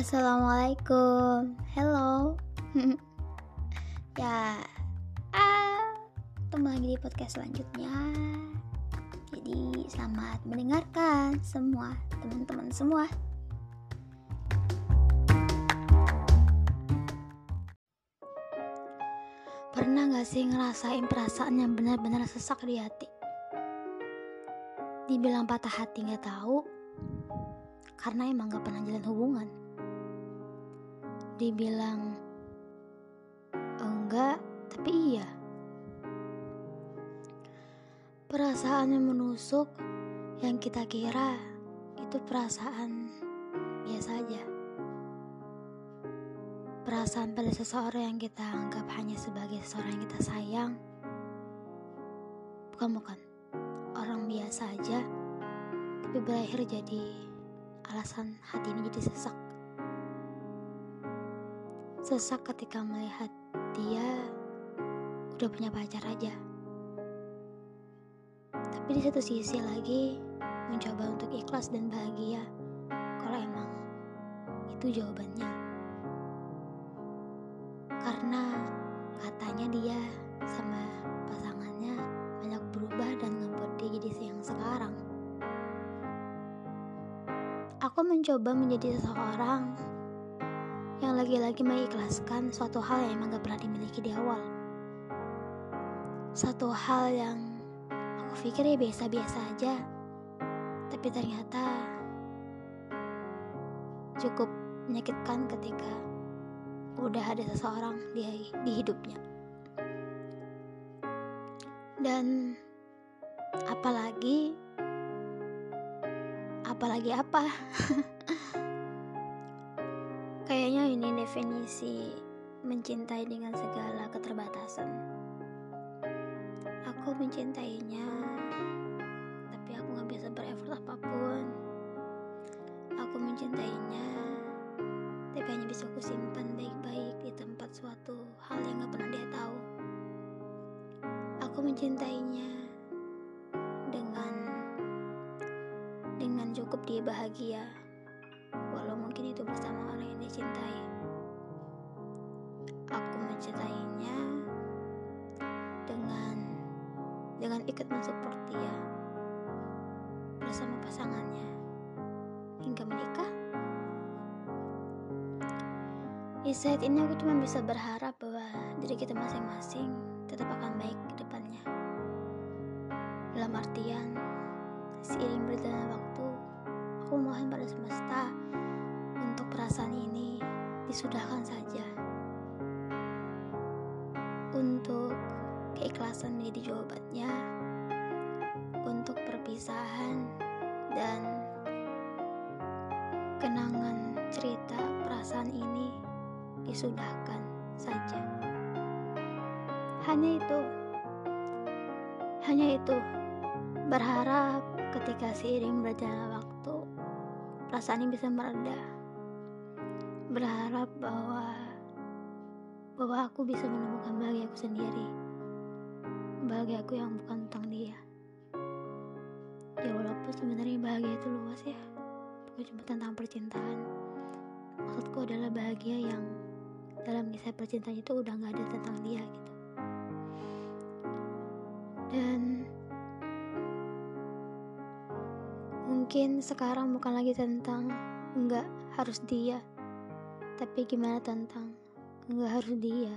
Assalamualaikum, hello. ya, ah, ketemu lagi di podcast selanjutnya. Jadi selamat mendengarkan semua teman-teman semua. Pernah gak sih ngerasain perasaan yang benar-benar sesak di hati? Dibilang patah hati gak tahu, karena emang gak pernah jalan hubungan. Dibilang enggak, tapi iya. Perasaan yang menusuk yang kita kira itu perasaan biasa aja. Perasaan pada seseorang yang kita anggap hanya sebagai seseorang yang kita sayang. Bukan bukan. Orang biasa aja tapi berakhir jadi alasan hati ini jadi sesak. Sesak ketika melihat dia udah punya pacar aja. Tapi di satu sisi lagi mencoba untuk ikhlas dan bahagia kalau emang itu jawabannya. Karena katanya dia sama pasangannya banyak berubah dan ngebuat dia jadi yang sekarang. Aku mencoba menjadi seseorang yang lagi-lagi mengikhlaskan suatu hal yang emang gak pernah dimiliki di awal. Satu hal yang aku pikir ya biasa-biasa aja, tapi ternyata cukup menyakitkan ketika udah ada seseorang di, di hidupnya. Dan apalagi apalagi apa? Kayaknya ini definisi mencintai dengan segala keterbatasan. Aku mencintainya, tapi aku gak bisa berefort apa pun. Aku mencintainya, tapi hanya bisa aku simpan baik-baik di tempat suatu hal yang gak pernah dia tahu. Aku mencintainya dengan dengan cukup dia bahagia, walau mungkin itu bersama orang yang dicintai. Aku mencintainya dengan dengan ikut mensupport dia bersama pasangannya hingga menikah. Di saat ini aku cuma bisa berharap bahwa diri kita masing-masing tetap akan baik ke depannya. Dalam artian, seiring berjalannya waktu, aku mohon pada semesta untuk perasaan ini disudahkan saja. Untuk keikhlasan menjadi jawabannya, untuk perpisahan dan kenangan cerita perasaan ini disudahkan saja. Hanya itu, hanya itu. Berharap ketika seiring berjalannya waktu, perasaan ini bisa mereda. Berharap bahwa bahwa aku bisa menemukan bahagia aku sendiri. Bahagia aku yang bukan tentang dia. Ya walaupun sebenarnya bahagia itu luas ya. Bukan cuma tentang percintaan. Maksudku adalah bahagia yang dalam kisah percintaan itu udah gak ada tentang dia gitu. Dan mungkin sekarang bukan lagi tentang nggak harus dia, tapi gimana tentang nggak harus dia.